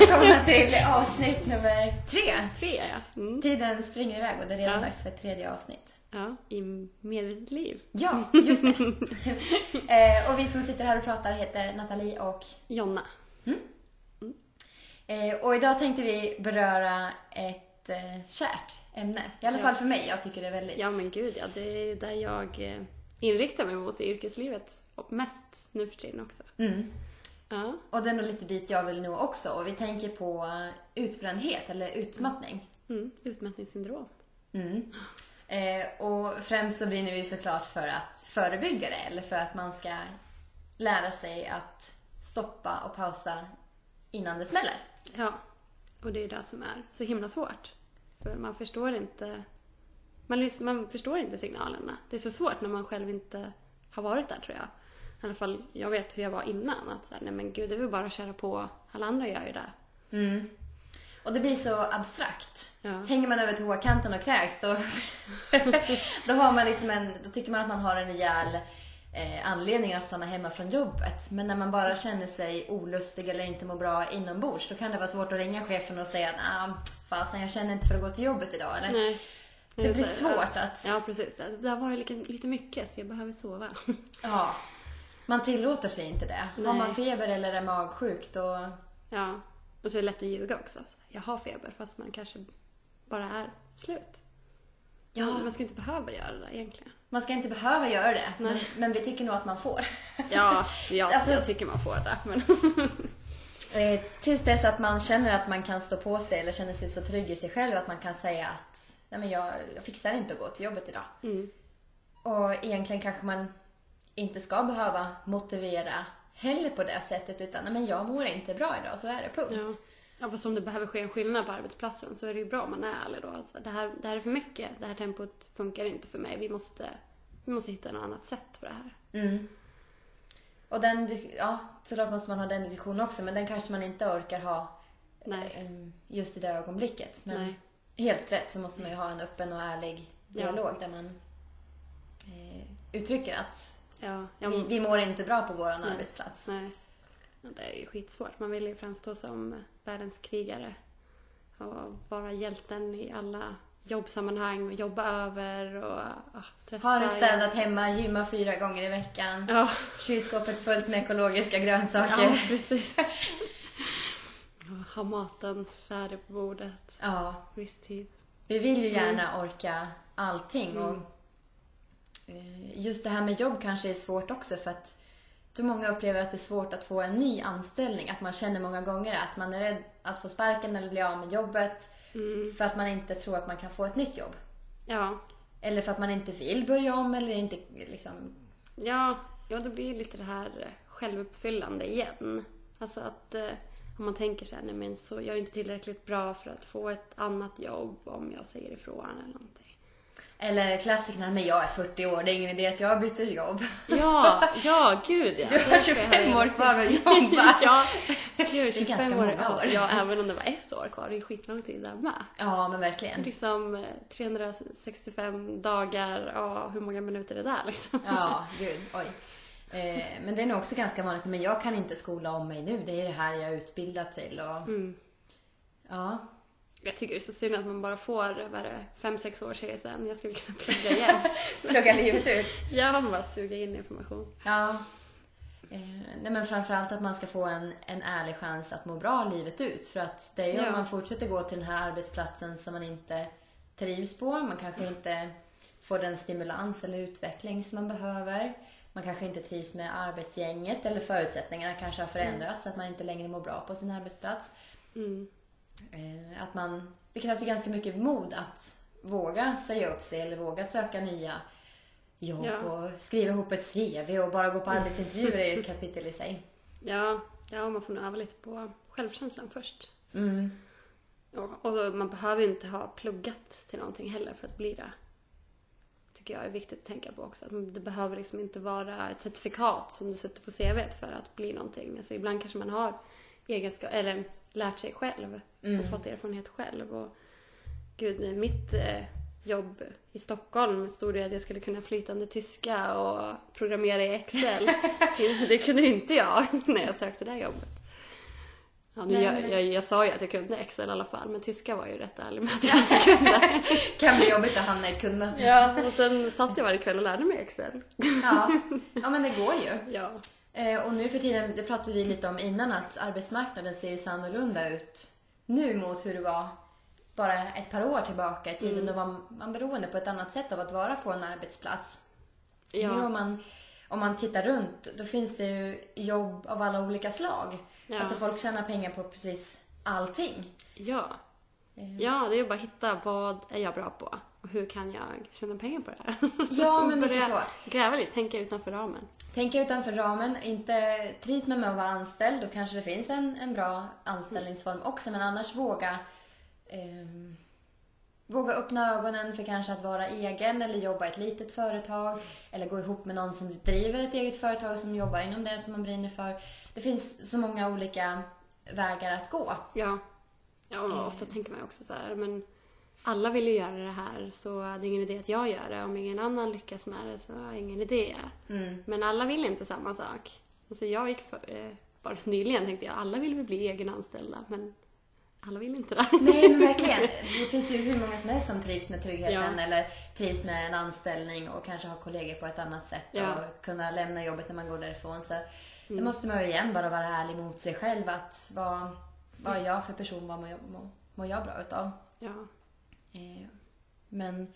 välkomna till avsnitt nummer tre. Tre ja. Mm. Tiden springer iväg och det är redan Ja. dags för ett tredje avsnitt. Ja, i medvetet liv. Ja, just det. eh, och vi som sitter här och pratar heter Nathalie och... Jonna. Eh, och idag tänkte vi beröra ett eh, kärt ämne. I alla Ja. fall för mig. Jag tycker det är väldigt... Ja men gud ja, det är där jag eh, inriktar mig mot i yrkeslivet. Och mest nu för tiden också. Mm. Ja. Och det är nog lite dit jag vill nå också. Och vi tänker på utbrändhet eller utmattning. Mm. Utmattningssyndrom. Mm. Eh, och främst så brinner vi såklart för att förebygga det, eller för att man ska lära sig att stoppa och pausa innan det smäller. Ja. Och det är det som är så himla svårt. För man förstår inte man, lys- man förstår inte signalerna. Det är så svårt när man själv inte har varit där tror jag. I alla fall, jag vet hur jag var innan. Att så här, nej men gud, det är väl bara att köra på. Alla andra gör ju det. Mm. Och det blir så abstrakt. Ja. Hänger man över toakanten och kräks då, då, har man liksom en, då tycker man att man har en rejäl eh, anledning att stanna hemma från jobbet. Men när man bara känner sig olustig eller inte mår bra inombords då kan det vara svårt att ringa chefen och säga att ah, fasen jag känner inte för att gå till jobbet idag. Eller? Nej. Det blir svårt att... Ja, precis. Det har varit lite mycket så jag behöver sova. Ja. Man tillåter sig inte det. Har Nej. man feber eller är magsjuk då... Ja. Och så är det lätt att ljuga också. Så jag har feber fast man kanske bara är slut. Ja. Man ska inte behöva göra det egentligen. Man ska inte behöva göra det, men, men vi tycker nog att man får. Ja, ja Alltså- jag tycker man får det. Men... Eh, tills dess att man känner att man kan stå på sig eller känner sig så trygg i sig själv att man kan säga att Nej, men jag, jag fixar inte att gå till jobbet idag. Mm. Och egentligen kanske man inte ska behöva motivera heller på det sättet utan men jag mår inte bra idag, så är det, punkt. Ja. ja, fast om det behöver ske en skillnad på arbetsplatsen så är det ju bra om man är ärlig då. Alltså, det, här, det här är för mycket. Det här tempot funkar inte för mig. Vi måste, vi måste hitta något annat sätt för det här. Mm. Och den, ja, såklart måste man ha den diskussionen också, men den kanske man inte orkar ha Nej. eh, just i det ögonblicket. Men Nej. helt rätt så måste man ju ha en öppen och ärlig Ja. dialog där man eh, uttrycker att Ja, ja, vi, vi mår inte bra på vår arbetsplats. Nej. Det är ju skitsvårt. Man vill ju framstå som världens krigare. Och vara hjälten i alla jobbsammanhang och jobba över och ah, stressa. Har du städat hemma, gymma fyra gånger i veckan, Ja, kylskåpet fullt med ekologiska grönsaker. ja precis. Ha maten färdig på bordet. Ja, Viss tid. vi vill ju gärna orka allting. Mm. Och just det här med jobb kanske är svårt också för att jag tror många upplever att det är svårt att få en ny anställning. Att man känner många gånger att man är rädd att få sparken eller bli av med jobbet Mm. för att man inte tror att man kan få ett nytt jobb. Ja. Eller för att man inte vill börja om eller inte liksom... Ja, ja, det blir ju lite det här eh, självuppfyllande igen. Alltså att eh, om man tänker sig, nej men så jag är inte tillräckligt bra för att få ett annat jobb om jag säger ifrån eller någonting. Eller klassikerna, men jag är 40 år, det är ingen idé att jag byter jobb. Ja, ja gud ja. Du har Det ska jag 25 höra. år kvar att jobba. ja, gud, Det är 25 ganska år. år. Ja, även om det var ett år kvar. Det är skitlång tid där med. Ja, men verkligen. Liksom eh, 365 dagar, ja, hur många minuter är det där liksom? Ja, gud, oj. Eh, men det är nog också ganska vanligt, men jag kan inte skola om mig nu. Det är det här jag är utbildad till och Mm. ja. Jag tycker det är så synd att man bara får, vad är det, 5-6 år CSN. Jag skulle kunna plugga igen. Plugga livet ut. Jag har bara suga in information. Ja. Eh, nej men framförallt att man ska få en, en ärlig chans att må bra livet ut. För att det är ju Ja. om man fortsätter gå till den här arbetsplatsen som man inte trivs på. Man kanske inte får den stimulans eller utveckling som man behöver. Man kanske inte trivs med arbetsgänget eller förutsättningarna kanske har förändrats så att man inte längre mår bra på sin arbetsplats. Mm. Eh, att man, det krävs ju ganska mycket mod att våga säga upp sig eller våga söka nya jobb Ja. och skriva ihop ett CV och bara gå på arbetsintervjuer är ju ett kapitel i sig. Ja, ja, man får nog öva lite på självkänslan först. Mm. Ja, och man behöver ju inte ha pluggat till någonting heller för att bli det. Tycker jag är viktigt att tänka på också. Att Det behöver liksom inte vara ett certifikat som du sätter på CVt för att bli någonting. Alltså ibland kanske man har egenskap, eller lärt sig själv Mm. och fått erfarenhet själv. Och gud, mitt eh, jobb i Stockholm stod det att jag skulle kunna flytande tyska och programmera i Excel. det kunde inte jag när jag sökte det här jobbet. Ja, nu, jag, jag, jag sa ju att jag kunde Excel i alla fall, men tyska var ju rätt ärlig med att jag inte kunde. kan bli jobbigt att hamna i ett kundmöte. ja, och sen satt jag varje kväll och lärde mig Excel. Ja. ja, men det går ju. Ja. Eh, och nu för tiden, det pratade vi lite om innan, att arbetsmarknaden ser ju så annorlunda ut nu mot hur det var bara ett par år tillbaka i tiden. Då var man beroende på ett annat sätt av att vara på en arbetsplats. Nu om Ja. man, om man tittar runt, då finns det ju jobb av alla olika slag. Ja. Alltså folk tjänar pengar på precis allting. Ja. Eh, ja, det är bara att hitta vad är jag bra på hur kan jag tjäna pengar på det här? Ja, men lite Börja så. Gräva lite, tänka utanför ramen. Tänka utanför ramen, inte trivs man med att vara anställd, då kanske det finns en, en bra anställningsform också. Men annars våga ehm, Våga öppna ögonen för kanske att vara egen eller jobba i ett litet företag. Eller gå ihop med någon som driver ett eget företag som jobbar inom det som man brinner för. Det finns så många olika vägar att gå. Ja. Ja, och Eh. ofta tänker man också så här, men alla vill ju göra det här så det är ingen idé att jag gör det. Om ingen annan lyckas med det så är det ingen idé. Mm. Men alla vill inte samma sak. Alltså jag gick för, eh, bara nyligen tänkte jag, alla vill väl bli egenanställda, men alla vill inte det. Nej, men verkligen. Det finns ju hur många som helst som trivs med tryggheten Ja. eller trivs med en anställning och kanske har kollegor på ett annat sätt Ja. och kunna lämna jobbet när man går därifrån. Så det måste man ju igen bara vara ärlig mot sig själv att vad, vad är jag för person, vad mår jag, mår jag bra utav? Ja. Eh, Men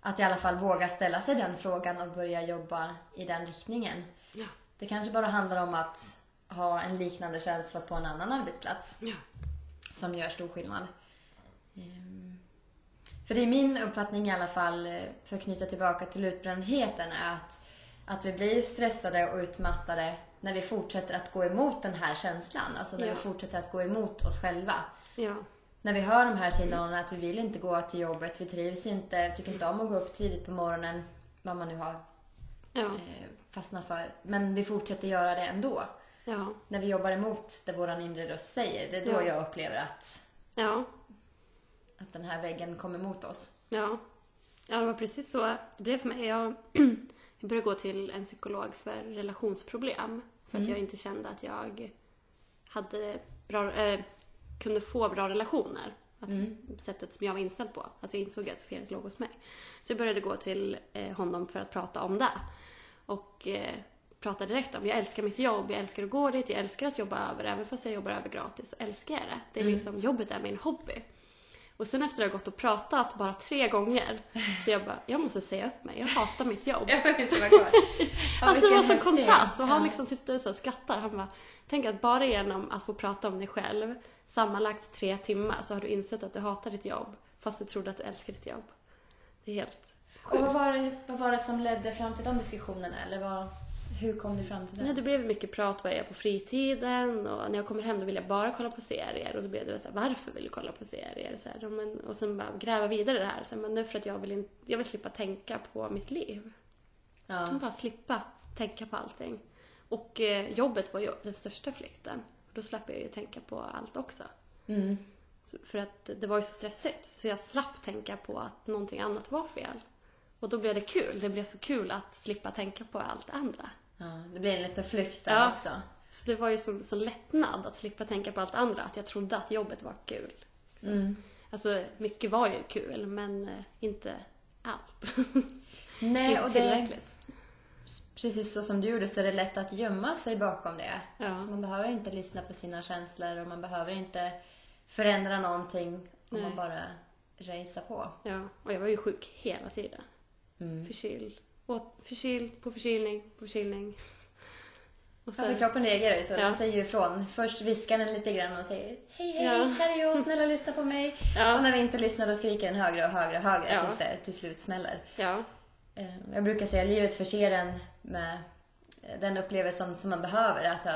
att i alla fall våga ställa sig den frågan och börja jobba i den riktningen. Ja. Det kanske bara handlar om att ha en liknande tjänst fast på en annan arbetsplats Ja. som gör stor skillnad. Ehm, För det är min uppfattning i alla fall, eh, för att knyta tillbaka till utbrändheten, är att, att vi blir stressade och utmattade när vi fortsätter att gå emot den här känslan. Alltså när Ja. vi fortsätter att gå emot oss själva. Ja. När vi hör de här signalerna att vi vill inte gå till jobbet, vi trivs inte, tycker inte om att gå upp tidigt på morgonen, vad man nu har Ja. eh, fastnat för. Men vi fortsätter göra det ändå. Ja. När vi jobbar emot det vår inre röst säger, det är då Ja. jag upplever att Ja. att den här väggen kommer mot oss. Ja. Ja, det var precis så det blev för mig. Jag, jag började gå till en psykolog för relationsproblem. För att jag inte kände att jag hade bra, eh, kunde få bra relationer. Att Sättet som jag var inställd på. Alltså jag insåg att felet låg hos mig. Så jag började gå till eh, honom för att prata om det. Och eh, prata direkt om, jag älskar mitt jobb, jag älskar att gå dit, jag älskar att jobba över. Även fast jag jobbar över gratis så älskar jag det. det är liksom, jobbet är min hobby. Och sen efter att ha gått och pratat bara tre gånger så jag bara, jag måste säga upp mig, jag hatar mitt jobb. Jag vill inte vara kvar. Alltså det var sån kontrast och han liksom sitter så och skrattar. Han bara, tänk att bara genom att få prata om dig själv sammanlagt tre timmar så har du insett att du hatar ditt jobb fast du trodde att du älskar ditt jobb. Det är helt Och vad var, det, vad var det som ledde fram till de diskussionerna? Eller vad, hur kom du fram till det? Nej, det blev mycket prat vad jag gör på fritiden och när jag kommer hem då vill jag bara kolla på serier och då blev det så här, varför vill du kolla på serier? Så här, ja, men, och sen bara gräva vidare det här. Så här, men det är för att jag vill, in, jag vill slippa tänka på mitt liv. Ja. Bara slippa tänka på allting. Och eh, jobbet var ju den största flykten. Då slapp jag ju tänka på allt också. Mm. För att det var ju så stressigt. Så jag slapp tänka på att någonting annat var fel. Och då blev det kul. Det blev så kul att slippa tänka på allt andra. ja. Det blir en liten flykt där Ja. också. Så det var ju så, så lättnad att slippa tänka på allt andra. Att jag trodde att jobbet var kul. Mm. Alltså, mycket var ju kul, men eh, inte allt. Nej, inte och det. Precis så som du gjorde så är det lätt att gömma sig bakom det. Ja. Man behöver inte lyssna på sina känslor och man behöver inte förändra någonting om Nej. man bara racear på. ja. Och jag var ju sjuk hela tiden. Mm. Förkyld. Och förkyld på förkylning på förkylning. Och Ja, för kroppen reagerar ju så. Ja. Den säger ju ifrån. Först viskar den lite grann och säger Hej, hej, Ja. här är jag, snälla lyssna på mig. Ja. Och när vi inte lyssnar då skriker den högre och högre och högre Ja. tills det till slut smäller. Ja. Eh, Jag brukar säga att livet förser en med eh, den upplevelsen som man behöver. Alltså,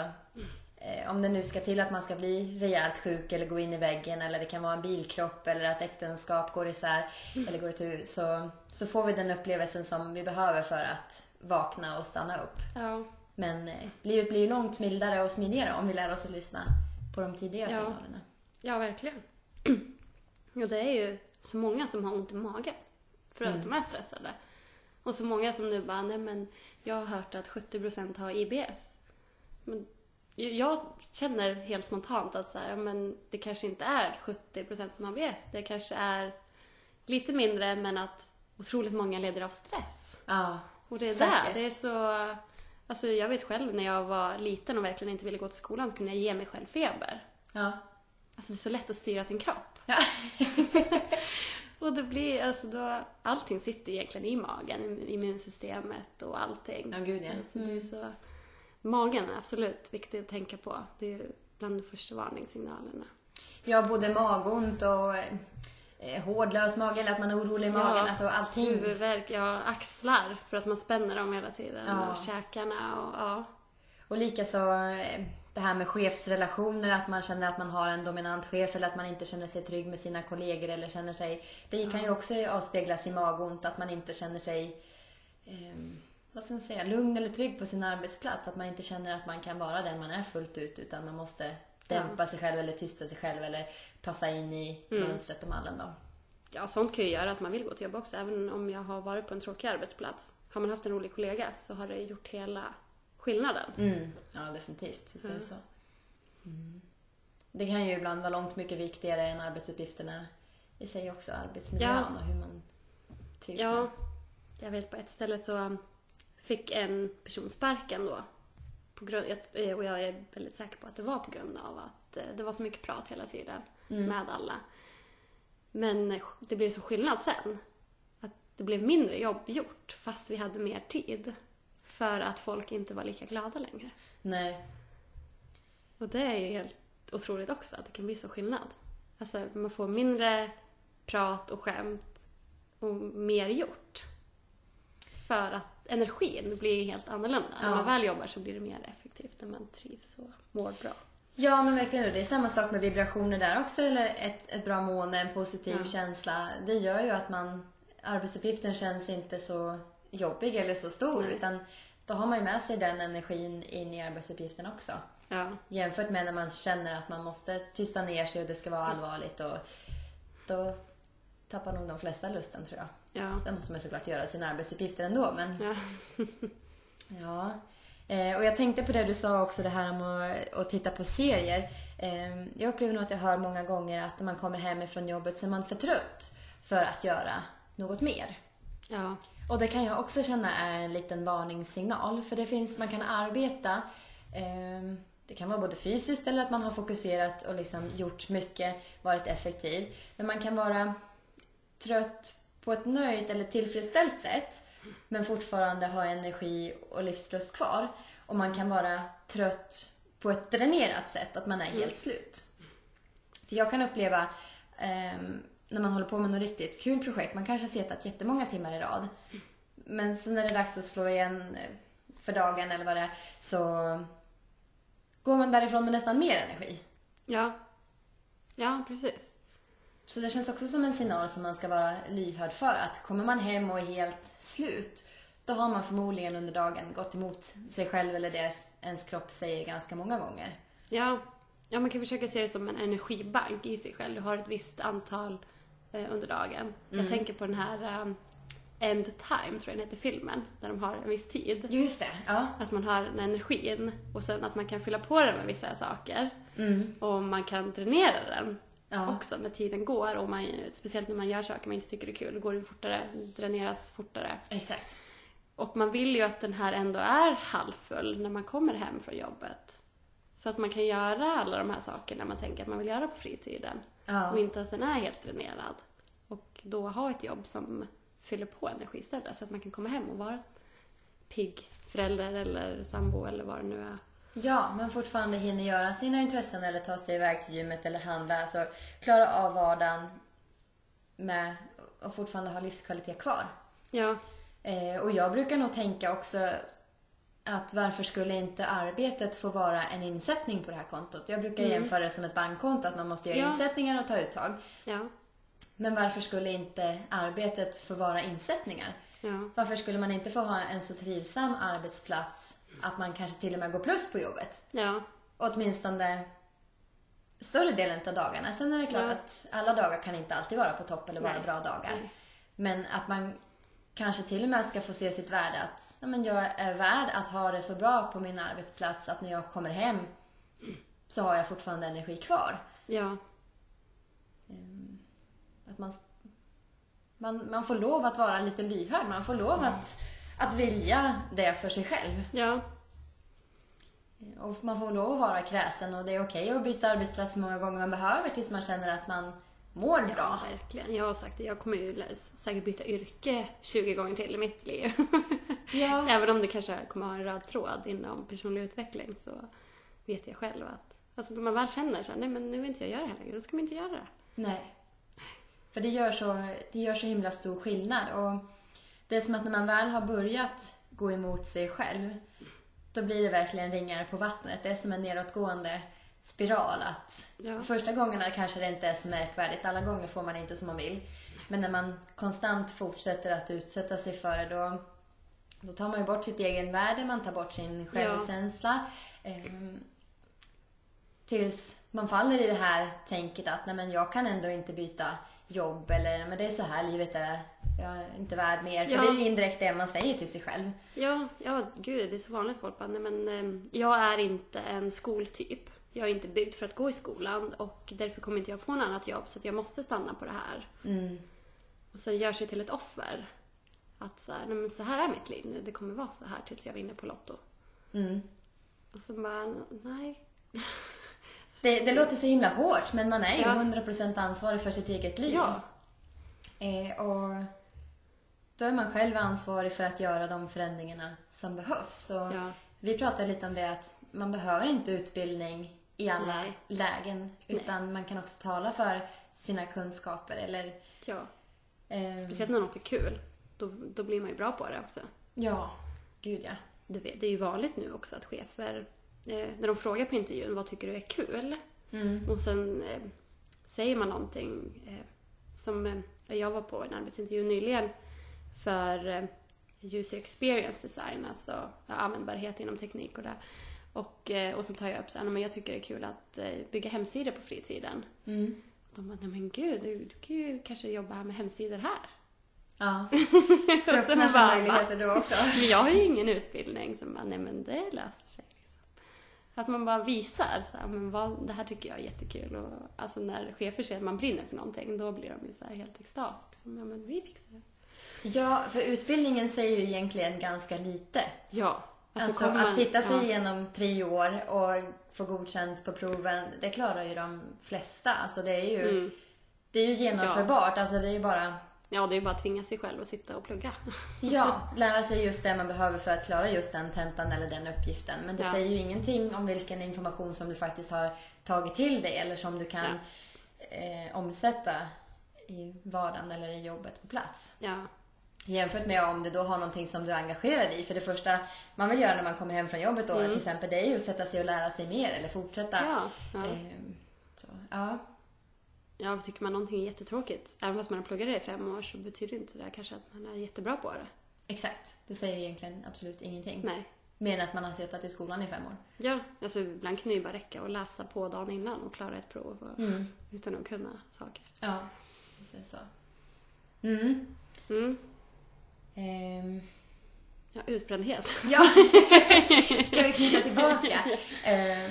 eh, om det nu ska till att man ska bli rejält sjuk eller gå in i väggen eller det kan vara en bilkropp eller att äktenskap går isär eller går itu så, så får vi den upplevelsen som vi behöver för att vakna och stanna upp. Ja. Men eh, livet blir ju långt mildare och smidigare om vi lär oss att lyssna på de tidiga Ja. signalerna. Ja, verkligen. Och det är ju så många som har ont i magen för att de är stressade. Och så många som nu bara, nej men jag har hört att 70% har IBS. Men jag känner helt spontant att så här, men det kanske inte är 70% som har ABS. Det kanske är lite mindre men att otroligt många leder av stress. Ja, Och det är Säkert. där, det är så... Alltså jag vet själv när jag var liten och verkligen inte ville gå till skolan så kunde jag ge mig själv feber. ja. Alltså det är så lätt att styra sin kropp. Ja. Och det blir, alltså då, allting sitter egentligen i magen, i immunsystemet och allting. Ja, gud ja. Mm. Så det är så, magen är absolut viktigt att tänka på. Det är ju bland de första varningssignalerna. Ja, både magont och eh, hårdlös mage eller att man är orolig i magen. Ja. Alltså allting. Huvudvärk, ja, axlar för att man spänner dem hela tiden. Ja. Och käkarna och ja. Och likaså eh, det här med chefsrelationer, att man känner att man har en dominant chef eller att man inte känner sig trygg med sina kollegor eller känner sig... Det kan ju också avspeglas i magont, att man inte känner sig eh, vad ska man säga, lugn eller trygg på sin arbetsplats. Att man inte känner att man kan vara den man är fullt ut utan man måste dämpa sig själv eller tysta sig själv eller passa in i mönstret och mallen då. Ja, sånt kan ju göra att man vill gå till jobb också. Även om jag har varit på en tråkig arbetsplats. Har man haft en rolig kollega så har det gjort hela skillnaden. Mm. Ja, definitivt. Visst är det så. Mm. Det kan ju ibland vara långt mycket viktigare än arbetsuppgifterna i sig också. Arbetsmiljön och hur man trivs Ja, med. jag vet på ett ställe så fick en person sparken då. På grund, jag- och jag är väldigt säker på att det var på grund av att eh, det var så mycket prat hela tiden med alla. Men eh, det blev så skillnad sen. Att det blev mindre jobb gjort fast vi hade mer tid. För att folk inte var lika glada längre. Nej. Och det är ju helt otroligt också att det kan bli så skillnad. Alltså man får mindre prat och skämt och mer gjort. För att energin blir ju helt annorlunda. När Ja. man väl jobbar så blir det mer effektivt när man trivs och mår bra. Ja, men verkligen. Det är samma sak med vibrationer där också. Eller ett, ett bra mående, en positiv Ja. känsla. Det gör ju att man... Arbetsuppgiften känns inte så jobbig eller så stor. Nej. Utan då har man ju med sig den energin in i arbetsuppgiften också. Ja, Jämfört med när man känner att man måste tysta ner sig och det ska vara allvarligt. Och då tappar nog de flesta lusten tror jag. ja, Sen måste man såklart göra sina arbetsuppgifter ändå. Men ja. ja. Eh, och jag tänkte på det du sa också, det här om att, att titta på serier. Eh, jag upplever nog att jag hör många gånger att när man kommer hem ifrån jobbet så är man för trött för att göra något mer. ja. Och det kan jag också känna är en liten varningssignal. För det finns, man kan arbeta, eh, det kan vara både fysiskt eller att man har fokuserat och liksom gjort mycket, varit effektiv. Men man kan vara trött på ett nöjt eller tillfredsställt sätt men fortfarande ha energi och livslust kvar. Och man kan vara trött på ett dränerat sätt, att man är helt slut. För jag kan uppleva ehm, när man håller på med något riktigt kul projekt, man kanske har suttit jättemånga timmar i rad. Men så när det är dags att slå igen eh, för dagen eller vad det är, så går man därifrån med nästan mer energi. Ja, ja precis. Så det känns också som en signal som man ska vara lyhörd för. Att kommer man hem och är helt slut, då har man förmodligen under dagen gått emot sig själv eller det ens kropp säger ganska många gånger. Ja, ja man kan försöka se det som en energibank i sig själv. Du har ett visst antal under dagen. Jag tänker på den här um, End Time, tror jag den heter, filmen. Där de har en viss tid. Just det, ja. Att man har den energin och sen att man kan fylla på den med vissa saker. Och man kan dränera den Ja. också när tiden går. Och man, speciellt när man gör saker man inte tycker är kul, går det fortare, dräneras fortare. Exakt. Och man vill ju att den här ändå är halvfull när man kommer hem från jobbet. Så att man kan göra alla de här sakerna man tänker att man vill göra på fritiden. Ja. Och inte att den är helt dränerad. Och då ha ett jobb som fyller på energi istället. Så att man kan komma hem och vara pigg förälder eller sambo eller vad det nu är. Ja, men fortfarande hinner göra sina intressen eller ta sig iväg till gymmet eller handla. Alltså klara av vardagen med och fortfarande ha livskvalitet kvar. Ja, Eh, och jag brukar nog tänka också att varför skulle inte arbetet få vara en insättning på det här kontot? Jag brukar jämföra det som ett bankkonto, att man måste göra Ja. insättningar och ta uttag. ja, Men varför skulle inte arbetet få vara insättningar? ja, Varför skulle man inte få ha en så trivsam arbetsplats att man kanske till och med går plus på jobbet? ja, åtminstone större delen av dagarna. Sen är det klart Ja. att alla dagar kan inte alltid vara på topp eller vara Nej. bra dagar. Nej. Men att man kanske till och med ska få se sitt värde att ja, men jag är värd att ha det så bra på min arbetsplats att när jag kommer hem så har jag fortfarande energi kvar. Ja. Ehm, Att man, man, man får lov att vara lite lyhörd. Man får lov att, att vilja det för sig själv. Ja. Och man får lov att vara kräsen och det är okej att byta arbetsplats så många gånger man behöver tills man känner att man mår bra. Ja, verkligen. Jag har sagt det, jag kommer ju säkert byta yrke 20 gånger till i mitt liv. Ja. Även om det kanske kommer ha en röd tråd inom personlig utveckling så vet jag själv att alltså när man väl känner så här, nej men nu vill inte jag göra det här längre, då ska man inte göra det. Nej. För det gör, så, det gör så himla stor skillnad. Och det är som att när man väl har börjat gå emot sig själv, då blir det verkligen ringar på vattnet. Det är som en nedåtgående spiral. Att Ja. Första gångerna kanske det inte är så märkvärdigt. Alla gånger får man inte som man vill. Men när man konstant fortsätter att utsätta sig för det, då, då tar man ju bort sitt egen värde, man tar bort sin självkänsla. Ehm, tills man faller i det här tänket att nej men jag kan ändå inte byta jobb eller men det är så här livet är. Jag är inte värd mer. För Ja. det är ju indirekt det man säger till sig själv. Ja, ja, gud, det är så vanligt folk bara, nej men eh, jag är inte en skoltyp. Jag är inte byggd för att gå i skolan och därför kommer inte jag få något annat jobb så att jag måste stanna på det här. Mm. Och sen gör sig till ett offer. Att så här, nej men så här är mitt liv nu, det kommer vara så här tills jag vinner på Lotto. Mm. Och sen bara, nej. Det, det låter så himla hårt men man är ju Ja. 100% ansvarig för sitt eget liv. Ja, Eh, och då är man själv ansvarig för att göra de förändringarna som behövs. Och ja, Vi pratade lite om det att man behöver inte utbildning i alla Nej. lägen. Utan man kan också tala för sina kunskaper. Eller, ja. eh, Speciellt när något är kul. Då, då blir man ju bra på det också. Ja, gud ja. Du vet, det är ju vanligt nu också att chefer, eh, när de frågar på intervjun vad tycker du är kul? Mm. Och sen eh, säger man någonting eh, som eh, jag var på en arbetsintervju nyligen för eh, user experience design, alltså ja, användbarhet inom teknik och det. Och, eh, och så tar jag upp så här, "Nej, men jag tycker det är kul att eh, bygga hemsidor på fritiden. Mm. De bara, nej men gud, du, du kan ju kanske jobba med hemsidor här. Ja. Det öppnar sig möjligheter då också. Men jag har ju ingen utbildning. Så bara, nej men det löser sig. Liksom. Att man bara visar, så här, men vad, det här tycker jag är jättekul. Och, alltså när chefer säger att man brinner för någonting, då blir de ju så här helt extas. Liksom, ja men vi fixar det. Ja, för utbildningen säger ju egentligen ganska lite. Ja. Alltså, kommer att sitta sig ja. igenom tre år och få godkänt på proven, det klarar ju de flesta. Alltså det är ju, Mm. det är ju genomförbart. Alltså det är ju bara Ja, det är ju bara att tvinga sig själv att sitta och plugga. Ja, lära sig just det man behöver för att klara just den tentan eller den uppgiften. Men det Ja. säger ju ingenting om vilken information som du faktiskt har tagit till dig eller som du kan eh, omsätta i vardagen eller i jobbet på plats. Ja. Jämfört med om du då har någonting som du är engagerad i. För det första man vill göra när man kommer hem från jobbet då till exempel, det är ju att sätta sig och lära sig mer eller fortsätta. Mm. Ja. Ja. Ehm, så, ja. ja, tycker man någonting är jättetråkigt, även fast man har pluggat det i fem år, så betyder inte det kanske att man är jättebra på det. Exakt. Det säger egentligen absolut ingenting. Nej. Mer än att man har suttit i skolan i fem år. Ja, alltså ibland kan det ju bara räcka att läsa på dagen innan och klara ett prov och, utan att kunna saker. Ja, visst är det så. Mm. Mm. Ehm, Ja, utbrändhet. ja, ska vi knyta tillbaka? Ehm,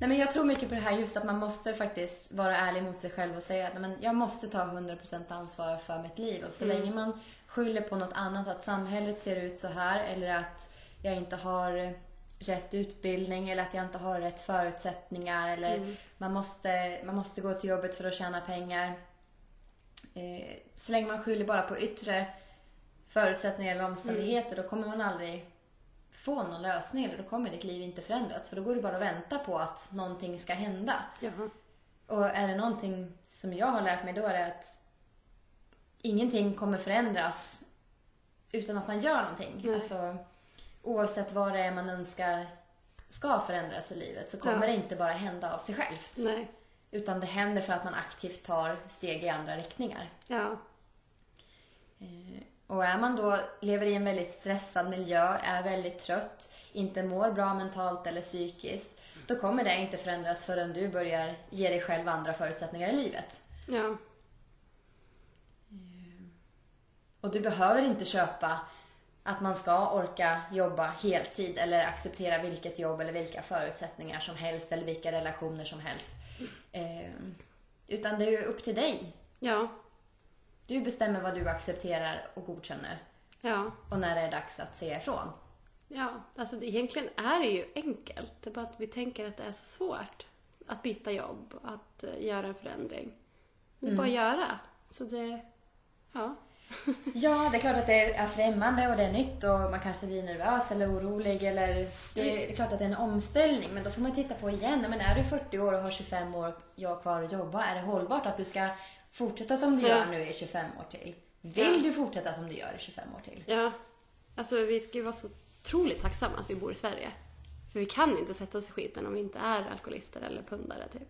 nej men jag tror mycket på det här just att man måste faktiskt vara ärlig mot sig själv och säga att men jag måste ta 100% ansvar för mitt liv. Och så länge man skyller på något annat, att samhället ser ut så här eller att jag inte har rätt utbildning eller att jag inte har rätt förutsättningar eller man, måste, man måste gå till jobbet för att tjäna pengar. Eh, så länge man skyller bara på yttre förutsättningar eller omständigheter då kommer man aldrig få någon lösning eller då kommer ditt liv inte förändras för då går det bara att vänta på att någonting ska hända. Jaha. Och är det någonting som jag har lärt mig då är det att ingenting kommer förändras utan att man gör någonting. Nej. Alltså, oavsett vad det är man önskar ska förändras i livet så kommer Ja. det inte bara hända av sig självt. Nej. Utan det händer för att man aktivt tar steg i andra riktningar. Ja. Eh, Och är man då, lever i en väldigt stressad miljö, är väldigt trött, inte mår bra mentalt eller psykiskt, då kommer det inte förändras förrän du börjar ge dig själv andra förutsättningar i livet. Ja. Och du behöver inte köpa att man ska orka jobba heltid eller acceptera vilket jobb eller vilka förutsättningar som helst eller vilka relationer som helst. Eh, utan det är ju upp till dig. Ja. Du bestämmer vad du accepterar och godkänner Ja. och när det är dags att säga ifrån. Ja, alltså det, egentligen är det ju enkelt. Det är bara att vi tänker att det är så svårt att byta jobb, att eh, göra en förändring. Det är bara att göra. Så det, ja. Ja, det är klart att det är främmande och det är nytt och man kanske blir nervös eller orolig eller det är klart att det är en omställning men då får man titta på igen. Men är du 40 år och har 25 år kvar att jobba, är det hållbart att du ska fortsätta som du Ja. gör nu i 25 år till? Vill Ja. du fortsätta som du gör i 25 år till? Ja. Alltså vi ska ju vara så otroligt tacksamma att vi bor i Sverige. För vi kan inte sätta oss i skiten om vi inte är alkoholister eller pundare typ.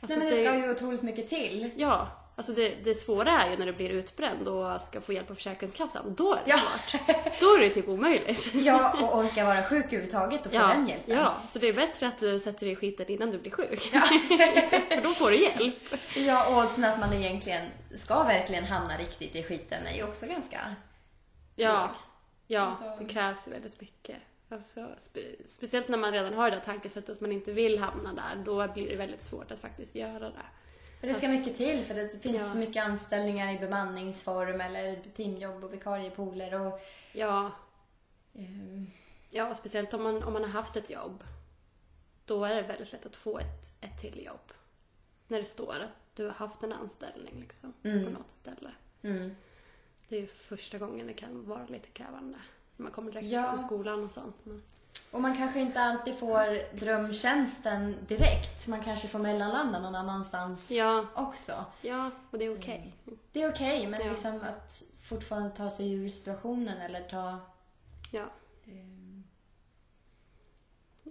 Alltså, Nej men det ska ju otroligt mycket till. Ja, alltså det, det svåra är ju när du blir utbränd och ska få hjälp av Försäkringskassan. Då är det Ja. svårt. Då är det typ omöjligt. Ja, och orka vara sjuk överhuvudtaget och få Ja, den hjälpen. ja, så det är bättre att du sätter dig i skiten innan du blir sjuk. För då får du hjälp. Ja, och oddsen att man egentligen ska verkligen hamna riktigt i skiten är ju också ganska... Ja, låg. ja Alltså- det krävs väldigt mycket. Alltså, spe, speciellt när man redan har det där tankesättet att man inte vill hamna där, då blir det väldigt svårt att faktiskt göra det. Men det ska mycket till för det finns Ja. så mycket anställningar i bemanningsform eller timjobb och vikariepooler och... Ja, ehm, ja och speciellt om man, om man har haft ett jobb. Då är det väldigt lätt att få ett, ett till jobb. När det står att du har haft en anställning liksom, Mm. på något ställe. mm. Det är ju första gången det kan vara lite krävande. När man kommer direkt Ja. från skolan och sånt. Men, Och man kanske inte alltid får drömtjänsten direkt. Man kanske får mellanlanda någon annanstans ja, också. ja, och det är okej. Det är okej, men Ja. liksom att fortfarande ta sig ur situationen eller ta, Ja.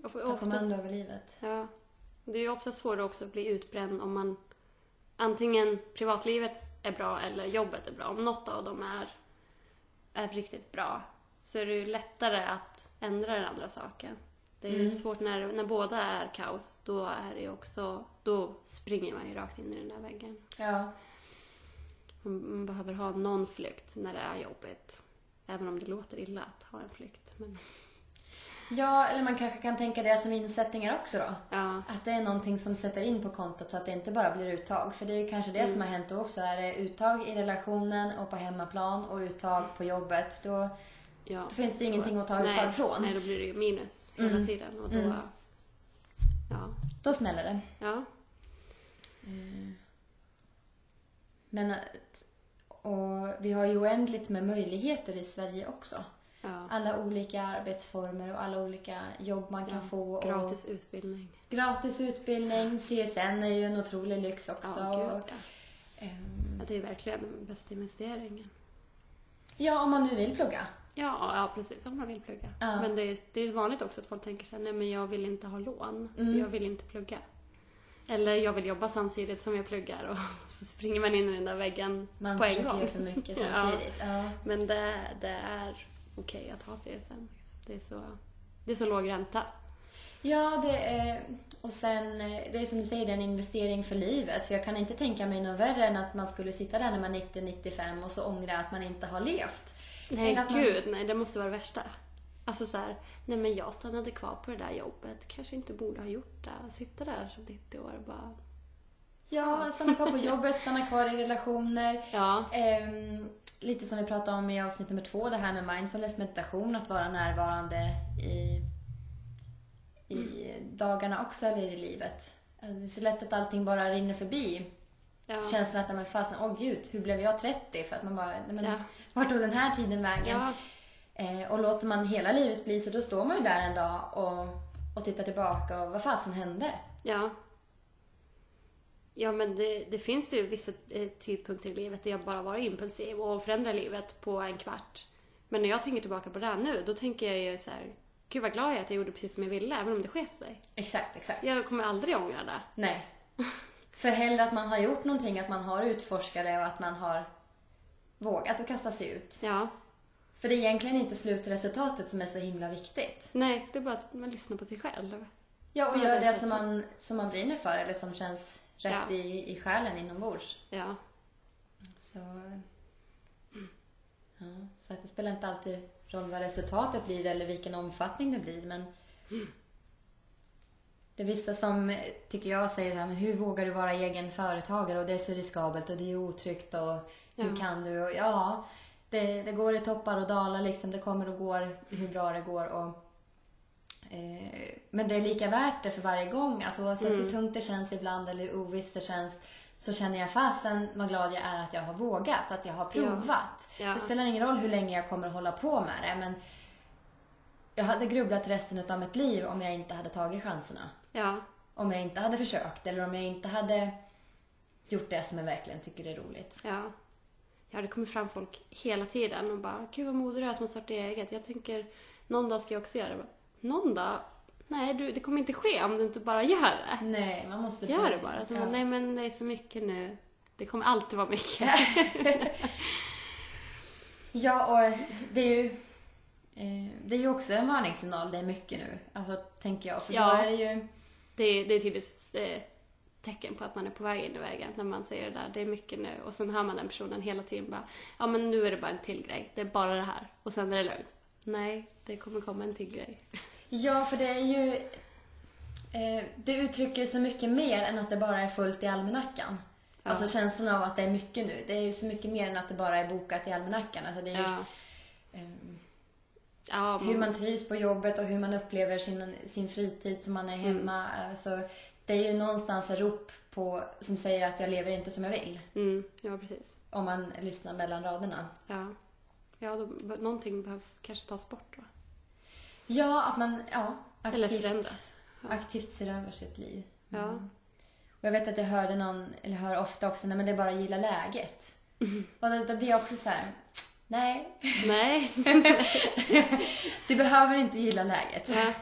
Och ta kommando över livet. ja. Det är ju ofta svårare också att bli utbränd om man antingen privatlivet är bra eller jobbet är bra. Om något av dem är, är riktigt bra så är det ju lättare att ändra den andra saken. Det är Mm. svårt när, när båda är kaos. Då är det också, då springer man ju rakt in i den där väggen. Ja. Man, behöver ha någon flykt när det är jobbigt. Även om det låter illa att ha en flykt. Men, ja, eller man kanske kan tänka det som insättningar också då. ja, Att det är någonting som sätter in på kontot så att det inte bara blir uttag. För det är ju kanske det som har hänt då också. Är det uttag i relationen och på hemmaplan och uttag på jobbet, då, ja. då finns det ingenting att ta nej, uttag från. Nej, då blir det minus hela Mm. tiden. Och då, Mm. ja, Då smäller det. ja, Men att, och vi har ju oändligt med möjligheter i Sverige också. ja. Alla olika arbetsformer och alla olika jobb man kan Ja, få. Gratis utbildning. gratis utbildning. CSN är ju en otrolig lyx också. Ja, gud, ehm, ja, det är verkligen den bästa investeringen. ja, om man nu vill plugga. Ja, ja precis. Om man vill plugga. Ja. Men det är, det är vanligt också att folk tänker så här, nej men jag vill inte ha lån, så Mm. jag vill inte plugga. Eller jag vill jobba samtidigt som jag pluggar och så springer man in i den där väggen Man på en försöker gång. göra för mycket Ja. samtidigt. Ja. Men det, det är okej att ha CSN. Liksom. Det, är så, det är så låg ränta. Ja, det är, och sen, det är som du säger, det är en investering för livet. För jag kan inte tänka mig något värre än att man skulle sitta där när man är 90-95 och så ångra att man inte har levt. Nej, Än att man- gud, nej, det måste vara det värsta. Alltså så här, nej men jag stannade kvar på det där jobbet, kanske inte borde ha gjort det. Sitta där som 90 år och bara... Ja, stanna kvar på jobbet, stanna kvar i relationer. Ja, Ehm, lite som vi pratade om i avsnitt nummer två, det här med mindfulness, meditation, att vara närvarande i, i dagarna också, eller i livet. Alltså, Det är så lätt att allting bara rinner förbi. Ja, Känslan att, men fasen, åh gud, hur blev jag 30? För att man bara, men, Ja. vart tog den här tiden vägen? ja, Eh, och låter man hela livet bli så, då står man ju där en dag och, och tittar tillbaka och vad fasen hände? ja. Ja, men det, det finns ju vissa eh, tidpunkter i livet där jag bara var impulsiv och förändrar livet på en kvart. Men när jag tänker tillbaka på det här nu, då tänker jag ju så här, gud vad glad jag är att jag gjorde precis som jag ville, även om det sket sig. Exakt, exakt. Jag kommer aldrig ångra det. Nej. För hellre att man har gjort någonting, att man har utforskat det och att man har vågat att kasta sig ut. Ja. För det är egentligen inte slutresultatet som är så himla viktigt. Nej, det är bara att man lyssnar på sig själv. Ja, och Ja, gör det som man, som man brinner för eller som känns rätt Ja. i, i själen inombords. Ja. Så... Ja, så att det spelar inte alltid roll vad resultatet blir eller vilken omfattning det blir. Men det är vissa som, tycker jag, säger här, men hur vågar du vara egen företagare och det är så riskabelt och det är otryggt och hur Ja. kan du? Och, ja, det, det går i toppar och dalar liksom. Det kommer och går hur bra det går. Och, eh, men det är lika värt det för varje gång. Alltså oavsett hur tungt det känns ibland eller hur ovisst det känns så känner jag fasen vad glad jag är att jag har vågat, att jag har provat. Ja. Det spelar ingen roll hur länge jag kommer att hålla på med det men jag hade grubblat resten av mitt liv om jag inte hade tagit chanserna. Ja. Om jag inte hade försökt eller om jag inte hade gjort det som jag verkligen tycker är roligt. Ja. Ja, det kommer fram folk hela tiden och bara Gud vad modig du är som har startat eget. Jag tänker någon dag ska jag också göra det. Någon dag? Nej, du, det kommer inte ske om du inte bara gör det. Nej, man måste Gör det bara. Så Ja. bara, Nej men det är så mycket nu. Det kommer alltid vara mycket. Ja, och det är ju det är ju också en varningssignal, det är mycket nu. Alltså, tänker jag. För Ja. då är det ju... Det är, det är tydligt eh, tecken på att man är på väg in i vägen när man säger det där. Det är mycket nu. Och sen hör man den personen hela tiden bara Ja men nu är det bara en till grej. Det är bara det här. Och sen är det lugnt. Nej, det kommer komma en till grej. Ja, för det är ju... Eh, det uttrycker så mycket mer än att det bara är fullt i almanackan. Ja. Alltså känslan av att det är mycket nu. Det är ju så mycket mer än att det bara är bokat i almanackan. Alltså det är ju, Ja. ehm, Ja, hur man trivs på jobbet och hur man upplever sin, sin fritid som man är hemma. Alltså, det är ju någonstans ett rop på, som säger att jag lever inte som jag vill. Mm, ja, precis. Om man lyssnar mellan raderna. Ja. Ja, då, någonting behövs kanske tas bort då. Ja, att man ja, aktivt. Ja. aktivt ser över sitt liv. Ja. Och jag vet att jag hörde någon, eller hör ofta också, nej men det är bara att gilla läget. Och då, då blir jag också så här, nej, Nej. du behöver inte gilla läget. ja.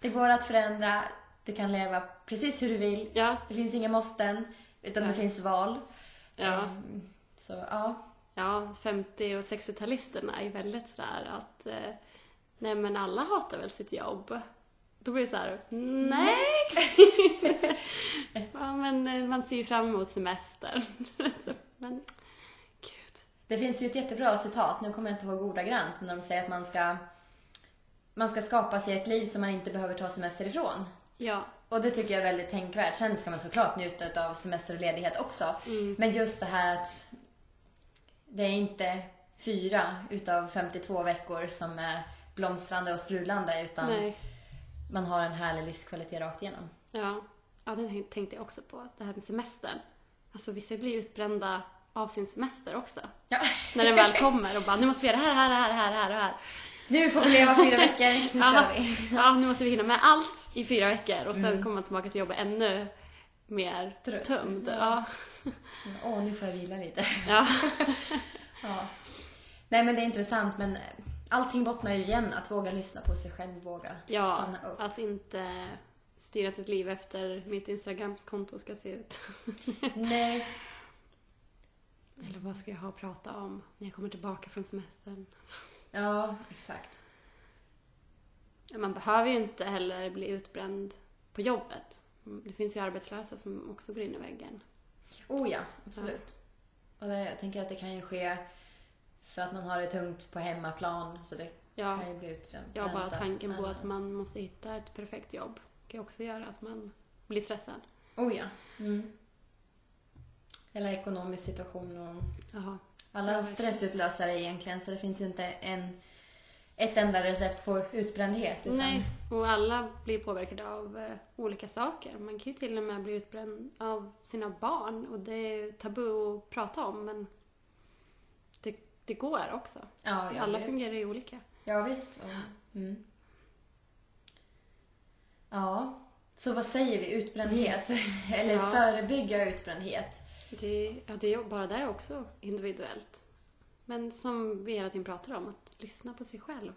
Det går att förändra, du kan leva precis hur du vill. Ja. Det finns inga måsten, utan det Nej. finns val. Ja. Ehm, Så ja, Ja, 50 och 60-talisterna är väldigt sådär att eh, nej men alla hatar väl sitt jobb. Då blir det så här, nej! ja, men eh, man ser ju fram emot semestern. men. Det finns ju ett jättebra citat, nu kommer jag inte ihåg ordagrant, men de säger att man ska, man ska skapa sig ett liv som man inte behöver ta semester ifrån. Ja, Och det tycker jag är väldigt tänkvärt. Sen ska man såklart njuta av semester och ledighet också. Mm. Men just det här att det är inte fyra utav 52 veckor som är blomstrande och sprudlande utan nej. man har en härlig livskvalitet rakt igenom. Ja. ja, det tänk- tänkte jag också på. Det här med semestern. Alltså vissa blir utbrända av sin semester också. Ja. När den väl kommer och bara, nu måste vi göra det här, det här, det här, det här, det här. Nu får vi leva fyra veckor, nu Ja. kör vi. Ja, nu måste vi hinna med allt i fyra veckor och sen Mm. kommer man tillbaka till jobbet ännu mer Trött. tömd. Ja. Ja. Åh, nu får jag vila lite. Ja. Ja. Nej men det är intressant men allting bottnar ju igen att våga lyssna på sig själv, våga ja, stanna upp. att inte styra sitt liv efter mitt Instagram-konto ska se ut. Nej, Eller vad ska jag ha att prata om när jag kommer tillbaka från semestern? ja exakt. Man behöver ju inte heller bli utbränd på jobbet. Det finns ju arbetslösa som också går in i väggen. Oh ja, absolut. Och det, jag tänker att det kan ju ske för att man har det tungt på hemmaplan. Så det Ja, kan ju bli utbränt. ja bara tanken på att man måste hitta ett perfekt jobb kan ju också göra att man blir stressad. Oh ja. Mm. Hela ekonomisk situation och Jaha. alla Ja, stressutlösare egentligen. Så det finns ju inte en, ett enda recept på utbrändhet. Utan, Nej, och alla blir påverkade av eh, olika saker. Man kan ju till och med bli utbränd av sina barn och det är tabu att prata om men det, det går också. Ja, alla vet. fungerar ju olika. Ja, visst. Ja. Mm. Ja, så vad säger vi? Utbrändhet? Eller Ja. förebygga utbrändhet? Det, ja, det är bara det också individuellt. Men som vi hela tiden pratar om, att lyssna på sig själv.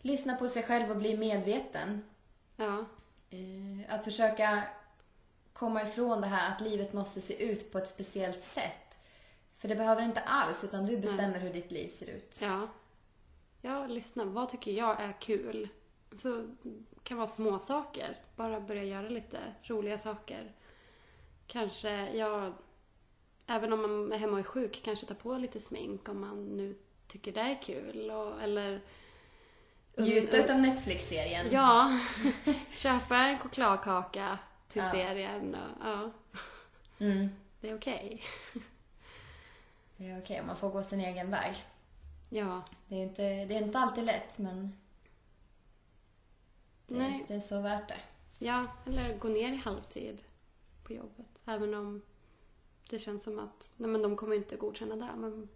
Lyssna på sig själv och bli medveten. Ja, Eh, Att försöka komma ifrån det här att livet måste se ut på ett speciellt sätt. För det behöver inte alls, utan du bestämmer hur ditt liv ser ut. ja. Ja, lyssna. Vad tycker jag är kul? Så kan vara små saker. Bara börja göra lite roliga saker. Kanske, ja, även om man är hemma och är sjuk, kanske ta på lite smink om man nu tycker det är kul. Och, eller Njuta utav Netflix-serien. Ja, köpa en chokladkaka till Ja. serien. Och, ja, Mm. det är okej. Det är okej om man får gå sin egen väg. Ja, Det är inte, det är inte alltid lätt men det är, Nej. det är så värt det. ja, eller gå ner i halvtid på jobbet. Även om det känns som att nej, men de kommer inte godkänna det. Men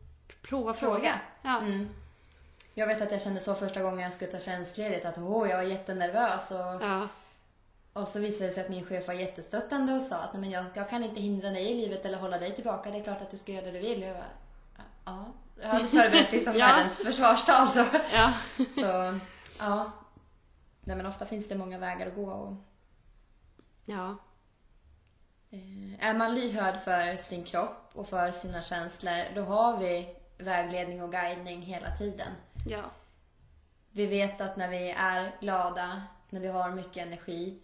prova fråga. Fråga. Ja. Mm. Jag vet att jag kände så första gången jag skulle ta tjänstledigt att åh, jag var jättenervös och, Ja. och så visade det sig att min chef var jättestöttande och sa att Nej, men jag, jag kan inte hindra dig i livet eller hålla dig tillbaka. Det är klart att du ska göra det du vill. Jag bara, ja. Jag hade förberett liksom Ja. världens försvarstal så. ja. så ja. Nej men ofta finns det många vägar att gå och Ja. Eh, Är man lyhörd för sin kropp och för sina känslor, då har vi vägledning och guidning hela tiden. Ja. Vi vet att när vi är glada, när vi har mycket energi,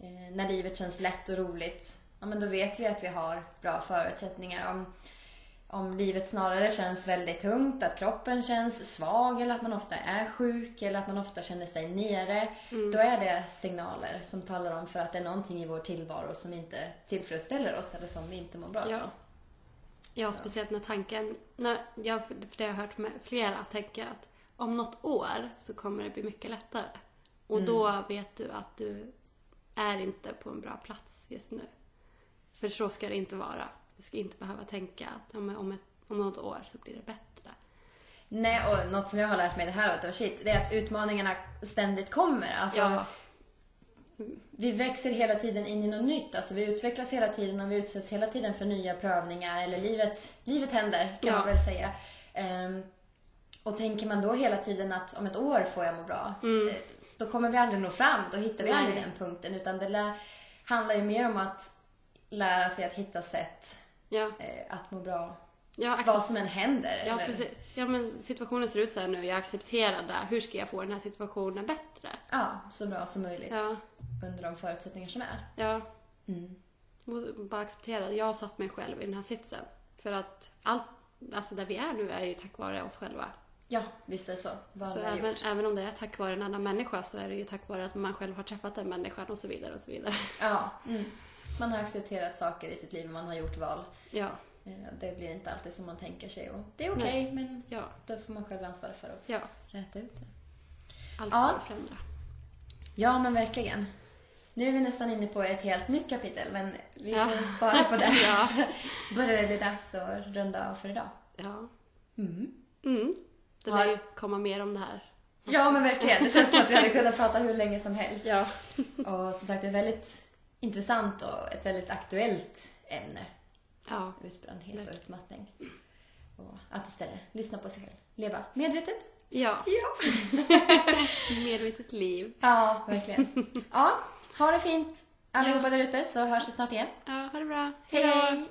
eh, när livet känns lätt och roligt, ja men då vet vi att vi har bra förutsättningar. Om, om livet snarare känns väldigt tungt, att kroppen känns svag eller att man ofta är sjuk eller att man ofta känner sig nere, då är det signaler som talar om för att det är någonting i vår tillvaro som inte tillfredsställer oss eller som vi inte mår bra Ja. Ja, speciellt när tanken, när jag, för det har jag hört med flera, tänker att om något år så kommer det bli mycket lättare. Och då vet du att du är inte på en bra plats just nu. För så ska det inte vara. Du ska inte behöva tänka att om, om, ett, om något år så blir det bättre. Nej, och något som jag har lärt mig det här året, shit, det är att utmaningarna ständigt kommer. Alltså, Ja. Vi växer hela tiden in i något nytt. Alltså, vi utvecklas hela tiden och vi utsätts hela tiden för nya prövningar. Eller livet, livet händer, kan Ja. man väl säga. Ehm, och tänker man då hela tiden att om ett år får jag må bra, eh, då kommer vi aldrig nå fram. Då hittar vi Nej. aldrig den punkten. Utan det handlar ju mer om att lära sig att hitta sätt Ja, eh, att må bra. ja, Vad som än händer. ja eller- precis. Ja, men situationen ser ut så här nu. Jag accepterar det. Hur ska jag få den här situationen bättre? Ja, så bra som möjligt. Ja, Under de förutsättningar som är. ja. Mm. Bara acceptera jag har satt mig själv i den här sitsen. För att allt, alltså där vi är nu är ju tack vare oss själva. Ja, visst är det så. Vad Så även, gjort. även om det är tack vare en annan människa så är det ju tack vare att man själv har träffat den människan och så vidare och så vidare. Ja, mm. Man har accepterat saker i sitt liv, man har gjort val. Ja, Eh, Det blir inte alltid som man tänker sig och det är okej, men ja, då får man själv ansvara för att ja. rätta ut det. Allt Ja. att förändra. Ja, men verkligen. Nu är vi nästan inne på ett helt nytt kapitel, men vi Ja. får spara på det. Ja. Börjar det bli dags att runda av för idag. Ja. Mm. Mm. Det lär ju komma mer om det här. Ja, men verkligen. Det känns som att vi hade kunnat prata hur länge som helst. Ja. Och som sagt, det är väldigt intressant och ett väldigt aktuellt ämne. Ja. Utbrändhet och utmattning. Och att istället lyssna på sig själv. Leva medvetet. Ja. Ja. Medvetet liv. Ja, verkligen. Ja, ha det fint allihopa där ute så hörs vi snart igen. Ja, ha det bra. Hej hej!